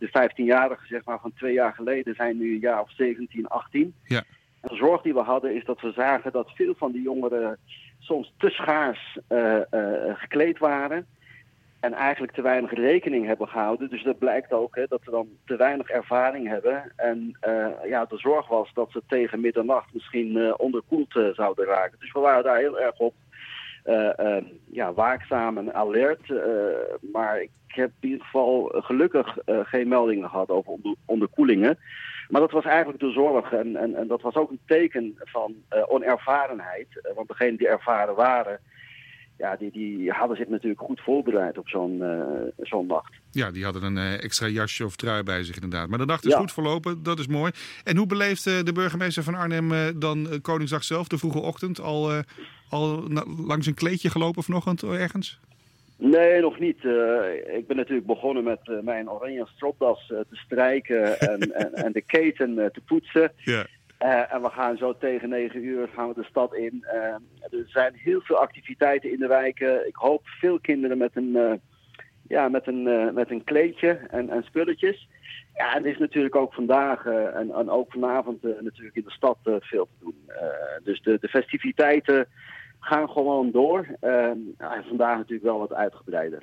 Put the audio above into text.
de 15-jarigen zeg maar, van twee jaar geleden zijn nu een jaar of 17, 18. Ja. En de zorg die we hadden is dat we zagen dat veel van die jongeren soms te schaars uh, uh, gekleed waren. En eigenlijk te weinig rekening hebben gehouden. Dus dat blijkt ook hè, dat ze dan te weinig ervaring hebben. En uh, ja, de zorg was dat ze tegen middernacht misschien onderkoeld zouden raken. Dus we waren daar heel erg op ja, waakzaam en alert. maar ik heb in ieder geval gelukkig geen meldingen gehad over onder onderkoelingen. Maar dat was eigenlijk de zorg en, en, en dat was ook een teken van onervarenheid. Want degenen die ervaren waren, ja, die, die hadden zich natuurlijk goed voorbereid op zo'n uh, zo'n nacht. Ja, die hadden een extra jasje of trui bij zich inderdaad. Maar de nacht is ja. goed verlopen, dat is mooi. En hoe beleeft de burgemeester van Arnhem dan Koningsdag zelf, de vroege ochtend? Al, al langs een kleedje gelopen vanochtend ergens? Nee, nog niet. Ik ben natuurlijk begonnen met mijn oranje stropdas te strijken en, en, en, de keten te poetsen. Yeah. en we gaan zo tegen negen uur gaan we de stad in. er zijn heel veel activiteiten in de wijken. Ik hoop veel kinderen met een, ja, met een, met een kleedje en, en spulletjes. Ja, er is natuurlijk ook vandaag en, en ook vanavond natuurlijk in de stad veel te doen. dus de, de festiviteiten gaan gewoon door. Vandaag natuurlijk wel wat uitgebreider.